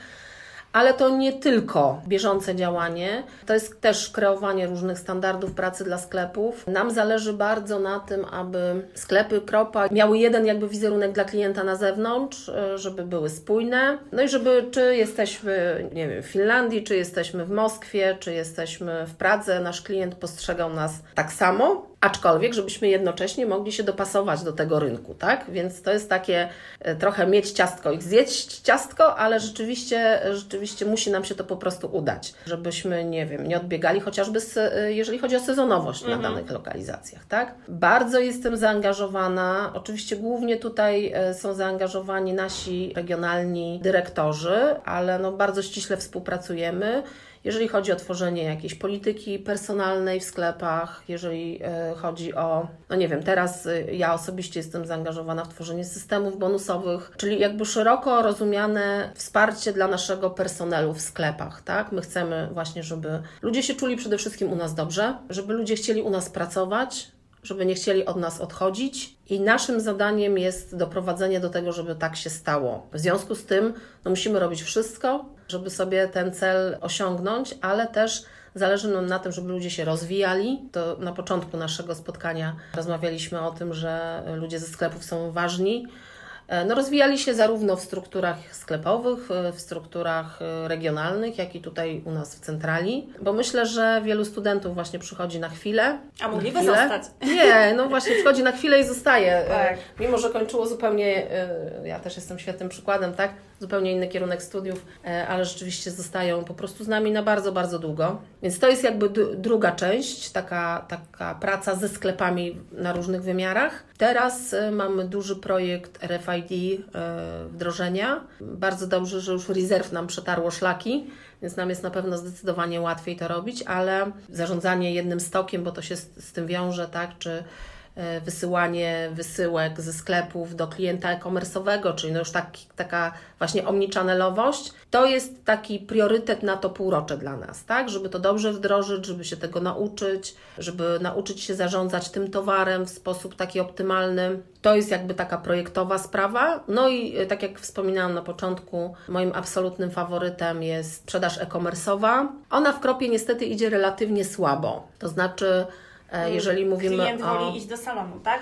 Ale to nie tylko bieżące działanie, to jest też kreowanie różnych standardów pracy dla sklepów. Nam zależy bardzo na tym, aby sklepy Kropa miały jeden jakby wizerunek dla klienta na zewnątrz, e, żeby były spójne. No i żeby czy jesteśmy, nie wiem, w Finlandii, czy jesteśmy w Moskwie, czy jesteśmy w Pradze, nasz klient postrzegał nas tak samo aczkolwiek, żebyśmy jednocześnie mogli się dopasować do tego rynku, tak? Więc to jest takie e, trochę mieć ciastko i zjeść ciastko, ale rzeczywiście, rzeczywiście musi nam się to po prostu udać, żebyśmy, nie wiem, nie odbiegali chociażby, z, e, jeżeli chodzi o sezonowość mhm. na danych lokalizacjach, tak? Bardzo jestem zaangażowana, oczywiście głównie tutaj e, są zaangażowani nasi regionalni dyrektorzy, ale no bardzo ściśle współpracujemy jeżeli chodzi o tworzenie jakiejś polityki personalnej w sklepach, jeżeli e, chodzi o, no nie wiem, teraz e, ja osobiście jestem zaangażowana w tworzenie systemów bonusowych, czyli jakby szeroko rozumiane wsparcie dla naszego personelu w sklepach, tak? My chcemy właśnie, żeby ludzie się czuli przede wszystkim u nas dobrze, żeby ludzie chcieli u nas pracować, żeby nie chcieli od nas odchodzić. I naszym zadaniem jest doprowadzenie do tego, żeby tak się stało. W związku z tym no, musimy robić wszystko, żeby sobie ten cel osiągnąć, ale też zależy nam na tym, żeby ludzie się rozwijali. To na początku naszego spotkania rozmawialiśmy o tym, że ludzie ze sklepów są ważni no, rozwijali się zarówno w strukturach sklepowych, e, w strukturach e, regionalnych, jak i tutaj u nas w centrali, bo myślę, że wielu studentów właśnie przychodzi na chwilę.
A mogliby zostać?
Nie, no właśnie przychodzi na chwilę i zostaje. Tak. Mimo, że kończyło zupełnie, ja też jestem świetnym przykładem, tak? Zupełnie inny kierunek studiów, ale rzeczywiście zostają po prostu z nami na bardzo, bardzo długo. Więc to jest jakby druga część, taka, taka praca ze sklepami na różnych wymiarach. Teraz mamy duży projekt RFID e, wdrożenia. Bardzo dobrze, że już rezerw nam przetarło szlaki, więc nam jest na pewno zdecydowanie łatwiej to robić, ale zarządzanie jednym stokiem, bo to się z, z tym wiąże, tak, czy E, wysyłanie wysyłek ze sklepów do klienta e-commerce'owego, czyli no już tak, taka właśnie omnichannelowość, to jest taki priorytet na to półrocze dla nas, tak? Żeby to dobrze wdrożyć, żeby się tego nauczyć, żeby nauczyć się zarządzać tym towarem w sposób taki optymalny. To jest jakby taka projektowa sprawa. No i e, tak jak wspominałam na początku, moim absolutnym faworytem jest sprzedaż e-commerce'owa. Ona w kropie niestety idzie relatywnie słabo. To znaczy, E, jeżeli mówimy
Klient o... woli iść do salonu, tak?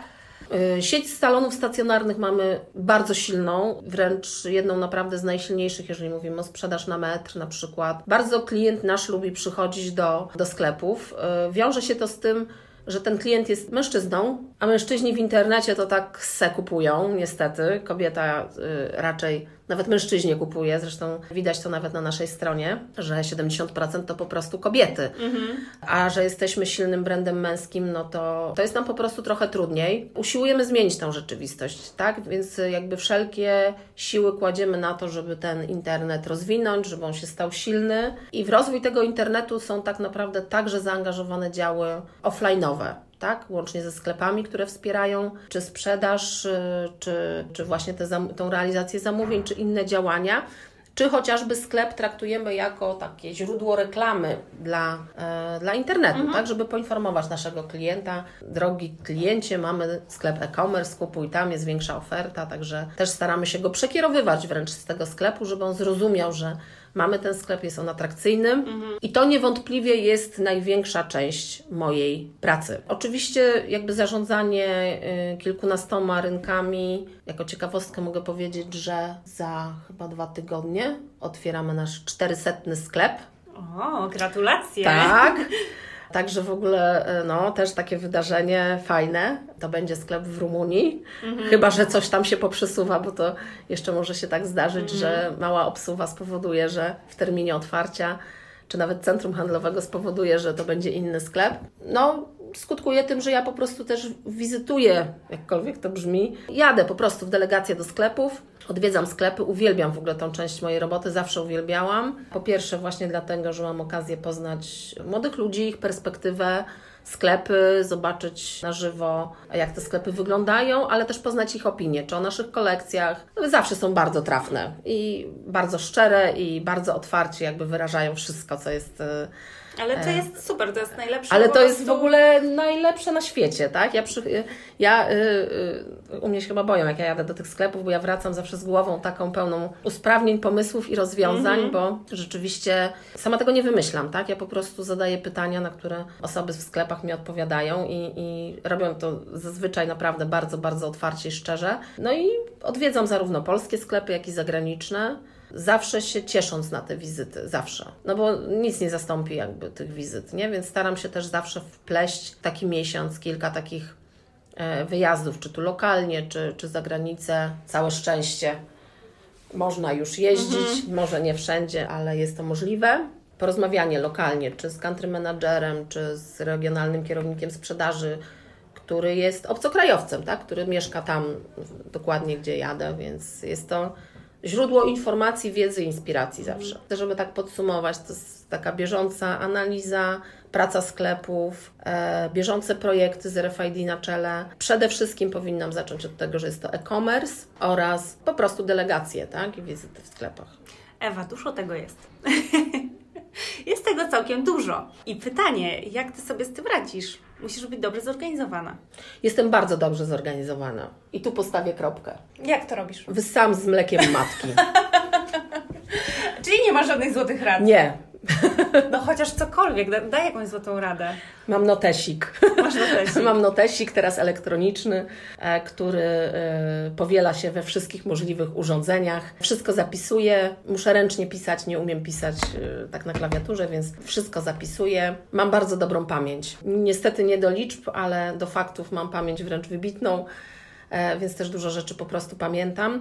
E, sieć salonów stacjonarnych mamy bardzo silną, wręcz jedną naprawdę z najsilniejszych, jeżeli mówimy o sprzedaż na metr na przykład. Bardzo klient nasz lubi przychodzić do, do sklepów. E, wiąże się to z tym, że ten klient jest mężczyzną, a mężczyźni w internecie to tak se kupują, niestety. Kobieta raczej nawet mężczyźnie kupuje, zresztą widać to nawet na naszej stronie, że 70% to po prostu kobiety. Mhm. A że jesteśmy silnym brandem męskim, no to, to jest nam po prostu trochę trudniej. Usiłujemy zmienić tą rzeczywistość, tak? Więc jakby wszelkie siły kładziemy na to, żeby ten internet rozwinąć, żeby on się stał silny. I w rozwój tego internetu są tak naprawdę także zaangażowane działy offline'owe tak? łącznie ze sklepami, które wspierają, czy sprzedaż, y, czy, czy właśnie tą realizację zamówień, czy inne działania czy chociażby sklep traktujemy jako takie źródło reklamy dla, e, dla internetu, mhm. tak, żeby poinformować naszego klienta, drogi kliencie, mamy sklep e-commerce, kupuj tam, jest większa oferta, także też staramy się go przekierowywać wręcz z tego sklepu, żeby on zrozumiał, że mamy ten sklep, jest on atrakcyjny mhm. i to niewątpliwie jest największa część mojej pracy. Oczywiście jakby zarządzanie y, kilkunastoma rynkami, jako ciekawostkę mogę powiedzieć, że za chyba dwa tygodnie otwieramy nasz 400 sklep.
O, gratulacje!
Tak. Także w ogóle e, no, też takie wydarzenie fajne. To będzie sklep w Rumunii. Mhm. Chyba, że coś tam się poprzesuwa, bo to jeszcze może się tak zdarzyć, mhm. że mała obsuwa spowoduje, że w terminie otwarcia czy nawet centrum handlowego spowoduje, że to będzie inny sklep. No, skutkuje tym, że ja po prostu też wizytuję, jakkolwiek to brzmi, jadę po prostu w delegację do sklepów, odwiedzam sklepy, uwielbiam w ogóle tą część mojej roboty, zawsze uwielbiałam. Po pierwsze właśnie dlatego, że mam okazję poznać młodych ludzi, ich perspektywę, sklepy, zobaczyć na żywo, jak te sklepy wyglądają, ale też poznać ich opinię, czy o naszych kolekcjach. Zawsze są bardzo trafne i bardzo szczere i bardzo otwarcie jakby wyrażają wszystko, co jest y,
ale to e. jest super, to jest najlepsze.
Ale to prostu... jest w ogóle najlepsze na świecie, tak? Ja, przy, ja y, y, u mnie się chyba boją, jak ja jadę do tych sklepów, bo ja wracam zawsze z głową taką pełną usprawnień, pomysłów i rozwiązań, mm -hmm. bo rzeczywiście sama tego nie wymyślam, tak? Ja po prostu zadaję pytania, na które osoby w sklepach mi odpowiadają i, i robią to zazwyczaj naprawdę bardzo, bardzo otwarcie i szczerze. No i odwiedzam zarówno polskie sklepy, jak i zagraniczne zawsze się ciesząc na te wizyty, zawsze. No bo nic nie zastąpi jakby tych wizyt, nie? Więc staram się też zawsze wpleść taki miesiąc, kilka takich e, wyjazdów, czy tu lokalnie, czy, czy za granicę. Całe szczęście. Można już jeździć, mhm. może nie wszędzie, ale jest to możliwe. Porozmawianie lokalnie, czy z country managerem, czy z regionalnym kierownikiem sprzedaży, który jest obcokrajowcem, tak? który mieszka tam dokładnie, gdzie jadę, więc jest to źródło informacji, wiedzy, inspiracji zawsze. Żeby tak podsumować, to jest taka bieżąca analiza, praca sklepów, e, bieżące projekty z RFID na czele. Przede wszystkim powinnam zacząć od tego, że jest to e-commerce oraz po prostu delegacje tak? i wizyty w sklepach.
Ewa, dużo tego jest. jest tego całkiem dużo. I pytanie, jak Ty sobie z tym radzisz? Musisz być dobrze zorganizowana.
Jestem bardzo dobrze zorganizowana. I tu postawię kropkę.
Jak to robisz?
Wysam z mlekiem matki.
Czyli nie ma żadnych złotych rad?
Nie.
No chociaż cokolwiek, daj jakąś złotą radę.
Mam notesik.
Masz notesik.
Mam notesik teraz elektroniczny, e, który e, powiela się we wszystkich możliwych urządzeniach. Wszystko zapisuję. Muszę ręcznie pisać, nie umiem pisać e, tak na klawiaturze, więc wszystko zapisuję. Mam bardzo dobrą pamięć. Niestety nie do liczb, ale do faktów mam pamięć wręcz wybitną, więc też dużo rzeczy po prostu pamiętam.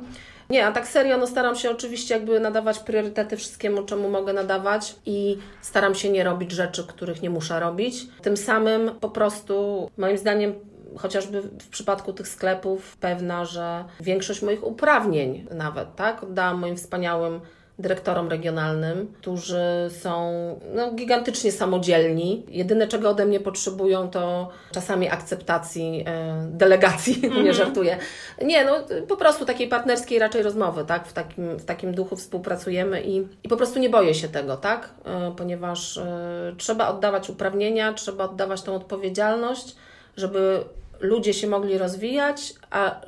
Nie, a tak serio, no staram się oczywiście jakby nadawać priorytety wszystkiemu, czemu mogę nadawać i staram się nie robić rzeczy, których nie muszę robić. Tym samym po prostu moim zdaniem chociażby w przypadku tych sklepów pewna, że większość moich uprawnień nawet, tak, oddałam moim wspaniałym dyrektorom regionalnym, którzy są no, gigantycznie samodzielni. Jedyne, czego ode mnie potrzebują, to czasami akceptacji e, delegacji, mm -hmm. nie mhm. żartuję. Nie, no po prostu takiej partnerskiej raczej rozmowy, tak? W takim, w takim duchu współpracujemy i, i po prostu nie boję się tego, tak? E, ponieważ e, trzeba oddawać uprawnienia, trzeba oddawać tą odpowiedzialność, żeby ludzie się mogli rozwijać, a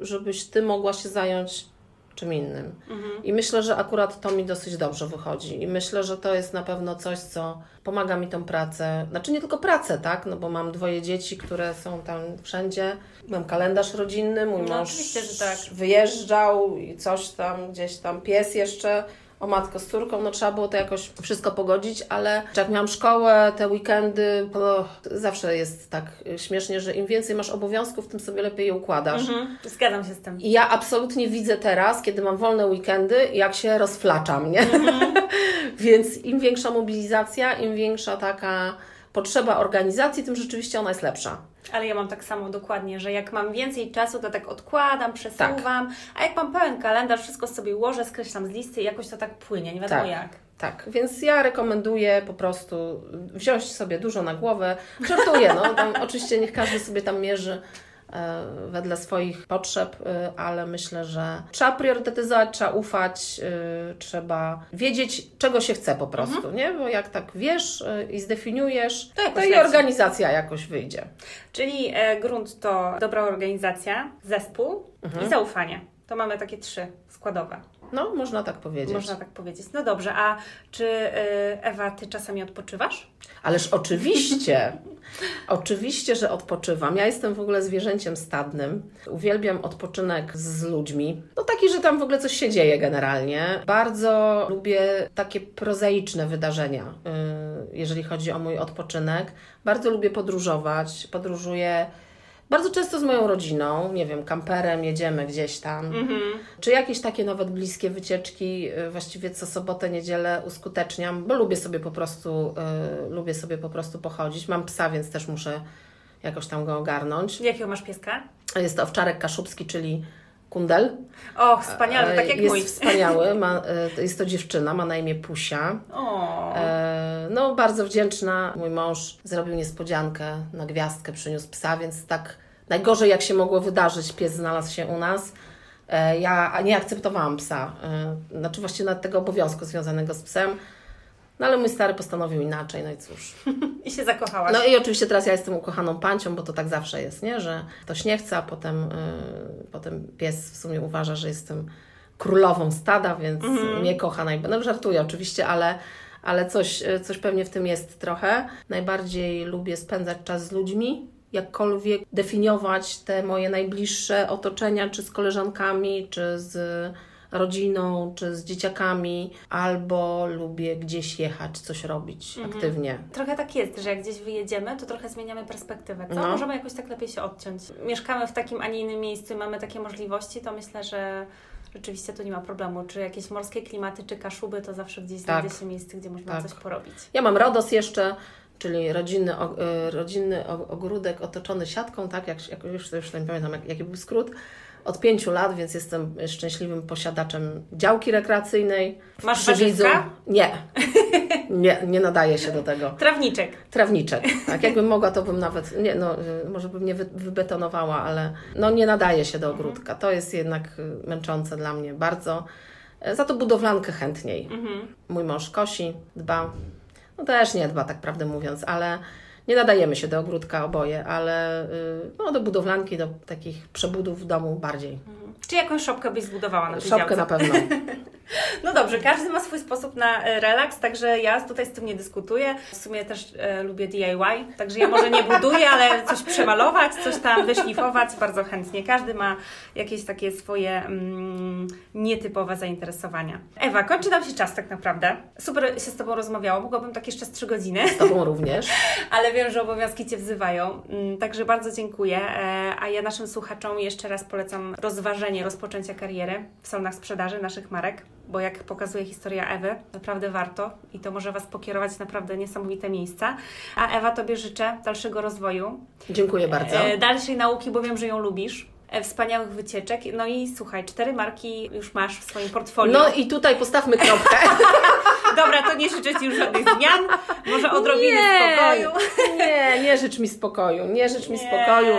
żebyś Ty mogła się zająć czym innym. Mhm. I myślę, że akurat to mi dosyć dobrze wychodzi. I myślę, że to jest na pewno coś, co pomaga mi tą pracę. Znaczy nie tylko pracę, tak? No bo mam dwoje dzieci, które są tam wszędzie. Mam kalendarz rodzinny, mój no, mąż tak. wyjeżdżał i coś tam, gdzieś tam pies jeszcze o matko z córką, no trzeba było to jakoś wszystko pogodzić, ale jak miałam szkołę, te weekendy, to zawsze jest tak śmiesznie, że im więcej masz obowiązków, tym sobie lepiej je układasz. Mhm,
zgadzam się z tym.
I ja absolutnie widzę teraz, kiedy mam wolne weekendy, jak się rozflaczam, nie? Mhm. Więc im większa mobilizacja, im większa taka potrzeba organizacji, tym rzeczywiście ona jest lepsza.
Ale ja mam tak samo dokładnie, że jak mam więcej czasu, to tak odkładam, przesuwam, tak. a jak mam pełen kalendarz, wszystko sobie ułożę, skreślam z listy i jakoś to tak płynie, nie wiadomo
tak.
jak.
Tak, więc ja rekomenduję po prostu wziąć sobie dużo na głowę. Żartuję, no, tam, oczywiście niech każdy sobie tam mierzy wedle swoich potrzeb, e, ale myślę, że trzeba priorytetyzować, trzeba ufać, e, trzeba wiedzieć, czego się chce po prostu, mhm. nie? Bo jak tak wiesz i zdefiniujesz, to, to i organizacja jakoś wyjdzie.
Czyli grunt to dobra organizacja, zespół mhm. i zaufanie. To mamy takie trzy składowe.
No, można tak powiedzieć.
Można tak powiedzieć. No dobrze, a czy Ewa, ty czasami odpoczywasz?
Ależ oczywiście. oczywiście, że odpoczywam. Ja jestem w ogóle zwierzęciem stadnym. Uwielbiam odpoczynek z ludźmi. No taki, że tam w ogóle coś się dzieje generalnie. Bardzo lubię takie prozaiczne wydarzenia, y, jeżeli chodzi o mój odpoczynek. Bardzo lubię podróżować. Podróżuję bardzo często z moją rodziną, nie wiem, kamperem jedziemy gdzieś tam, mm-hmm. czy jakieś takie nawet bliskie wycieczki, y, właściwie co sobotę, niedzielę uskuteczniam, bo lubię sobie po prostu, y, lubię sobie po prostu pochodzić. Mam psa, więc też muszę jakoś tam go ogarnąć.
Jakiego masz pieska?
Jest to owczarek kaszubski, czyli kundel.
Och, wspaniały, tak jak
jest
mój.
wspaniały, ma, y, jest to dziewczyna, ma na imię Pusia.
O.
E, no, bardzo wdzięczna. Mój mąż zrobił niespodziankę na gwiazdkę, przyniósł psa, więc tak najgorzej jak się mogło wydarzyć, pies znalazł się u nas. E, ja nie akceptowałam psa, e, znaczy właściwie nawet tego obowiązku związanego z psem. No ale mój stary postanowił inaczej, no i cóż.
I się zakochałaś.
No i oczywiście teraz ja jestem ukochaną pancią, bo to tak zawsze jest, nie? Że ktoś nie chce, a potem, yy, potem pies w sumie uważa, że jestem królową stada, więc mm. mnie kocha najbardziej. No żartuję oczywiście, ale, ale coś, coś pewnie w tym jest trochę. Najbardziej lubię spędzać czas z ludźmi, jakkolwiek definiować te moje najbliższe otoczenia, czy z koleżankami, czy z rodziną, czy z dzieciakami, albo lubię gdzieś jechać, coś robić mhm. aktywnie.
Trochę tak jest, że jak gdzieś wyjedziemy, to trochę zmieniamy perspektywę. Co? No. Możemy jakoś tak lepiej się odciąć. Mieszkamy w takim, a nie innym miejscu i mamy takie możliwości, to myślę, że rzeczywiście tu nie ma problemu. Czy jakieś morskie klimaty, czy kaszuby, to zawsze gdzieś tak. znajdzie się miejsce, gdzie można tak. coś porobić.
Ja mam Rodos jeszcze, czyli rodzinny, y, rodzinny ogródek otoczony siatką, tak, jak, jak już, już nie pamiętam jak, jaki był skrót, od pięciu lat, więc jestem szczęśliwym posiadaczem działki rekreacyjnej.
Masz przywidzu.
Nie. Nie, nie nadaje się do tego.
Trawniczek.
Trawniczek. Tak, jakbym mogła, to bym nawet, nie, no, y, może bym nie wybetonowała, ale no nie nadaje się do ogródka. To jest jednak y, męczące dla mnie bardzo. E, za to budowlankę chętniej. Mhm. Mój mąż kosi, dba. No też nie dba, tak prawdę mówiąc, ale nie nadajemy się do ogródka oboje, ale y, no, do budowlanki, do takich przebudów w domu bardziej.
Czy jakąś szopkę byś zbudowała na tej
Szopkę działce? na pewno.
No dobrze, każdy ma swój sposób na e, relaks, także ja tutaj z tym nie dyskutuję. W sumie też e, lubię DIY, także ja może nie buduję, ale coś przemalować, coś tam wyszlifować bardzo chętnie. Każdy ma jakieś takie swoje mm, nietypowe zainteresowania. Ewa, kończy nam się czas tak naprawdę. Super się z Tobą rozmawiało, mogłabym tak jeszcze z trzy godziny.
Z Tobą również.
ale wiem, że obowiązki Cię wzywają, mm, także bardzo dziękuję. E, a ja naszym słuchaczom jeszcze raz polecam rozważenie rozpoczęcia kariery w salonach sprzedaży naszych marek bo jak pokazuje historia Ewy, naprawdę warto i to może Was pokierować naprawdę niesamowite miejsca. A Ewa, Tobie życzę dalszego rozwoju.
Dziękuję bardzo. E,
dalszej nauki, bo wiem, że ją lubisz wspaniałych wycieczek. No i słuchaj, cztery marki już masz w swoim portfolio.
No i tutaj postawmy kropkę.
Dobra, to nie życzę Ci już żadnych zmian. Może odrobiny nie, spokoju.
Nie, nie życz mi spokoju. Nie życz mi nie. spokoju.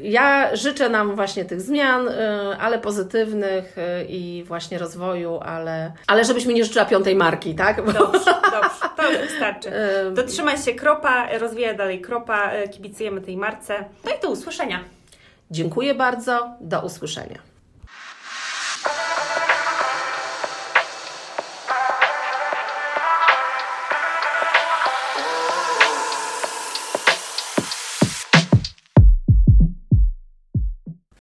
Ja życzę nam właśnie tych zmian, y, ale pozytywnych y, i właśnie rozwoju, ale, ale żebyś mi nie życzyła piątej marki, tak?
Dobrze, dobrze. To już wystarczy. Dotrzymaj się kropa, rozwijaj dalej kropa, y, kibicujemy tej marce. No i do usłyszenia.
Dziękuję bardzo. Do usłyszenia.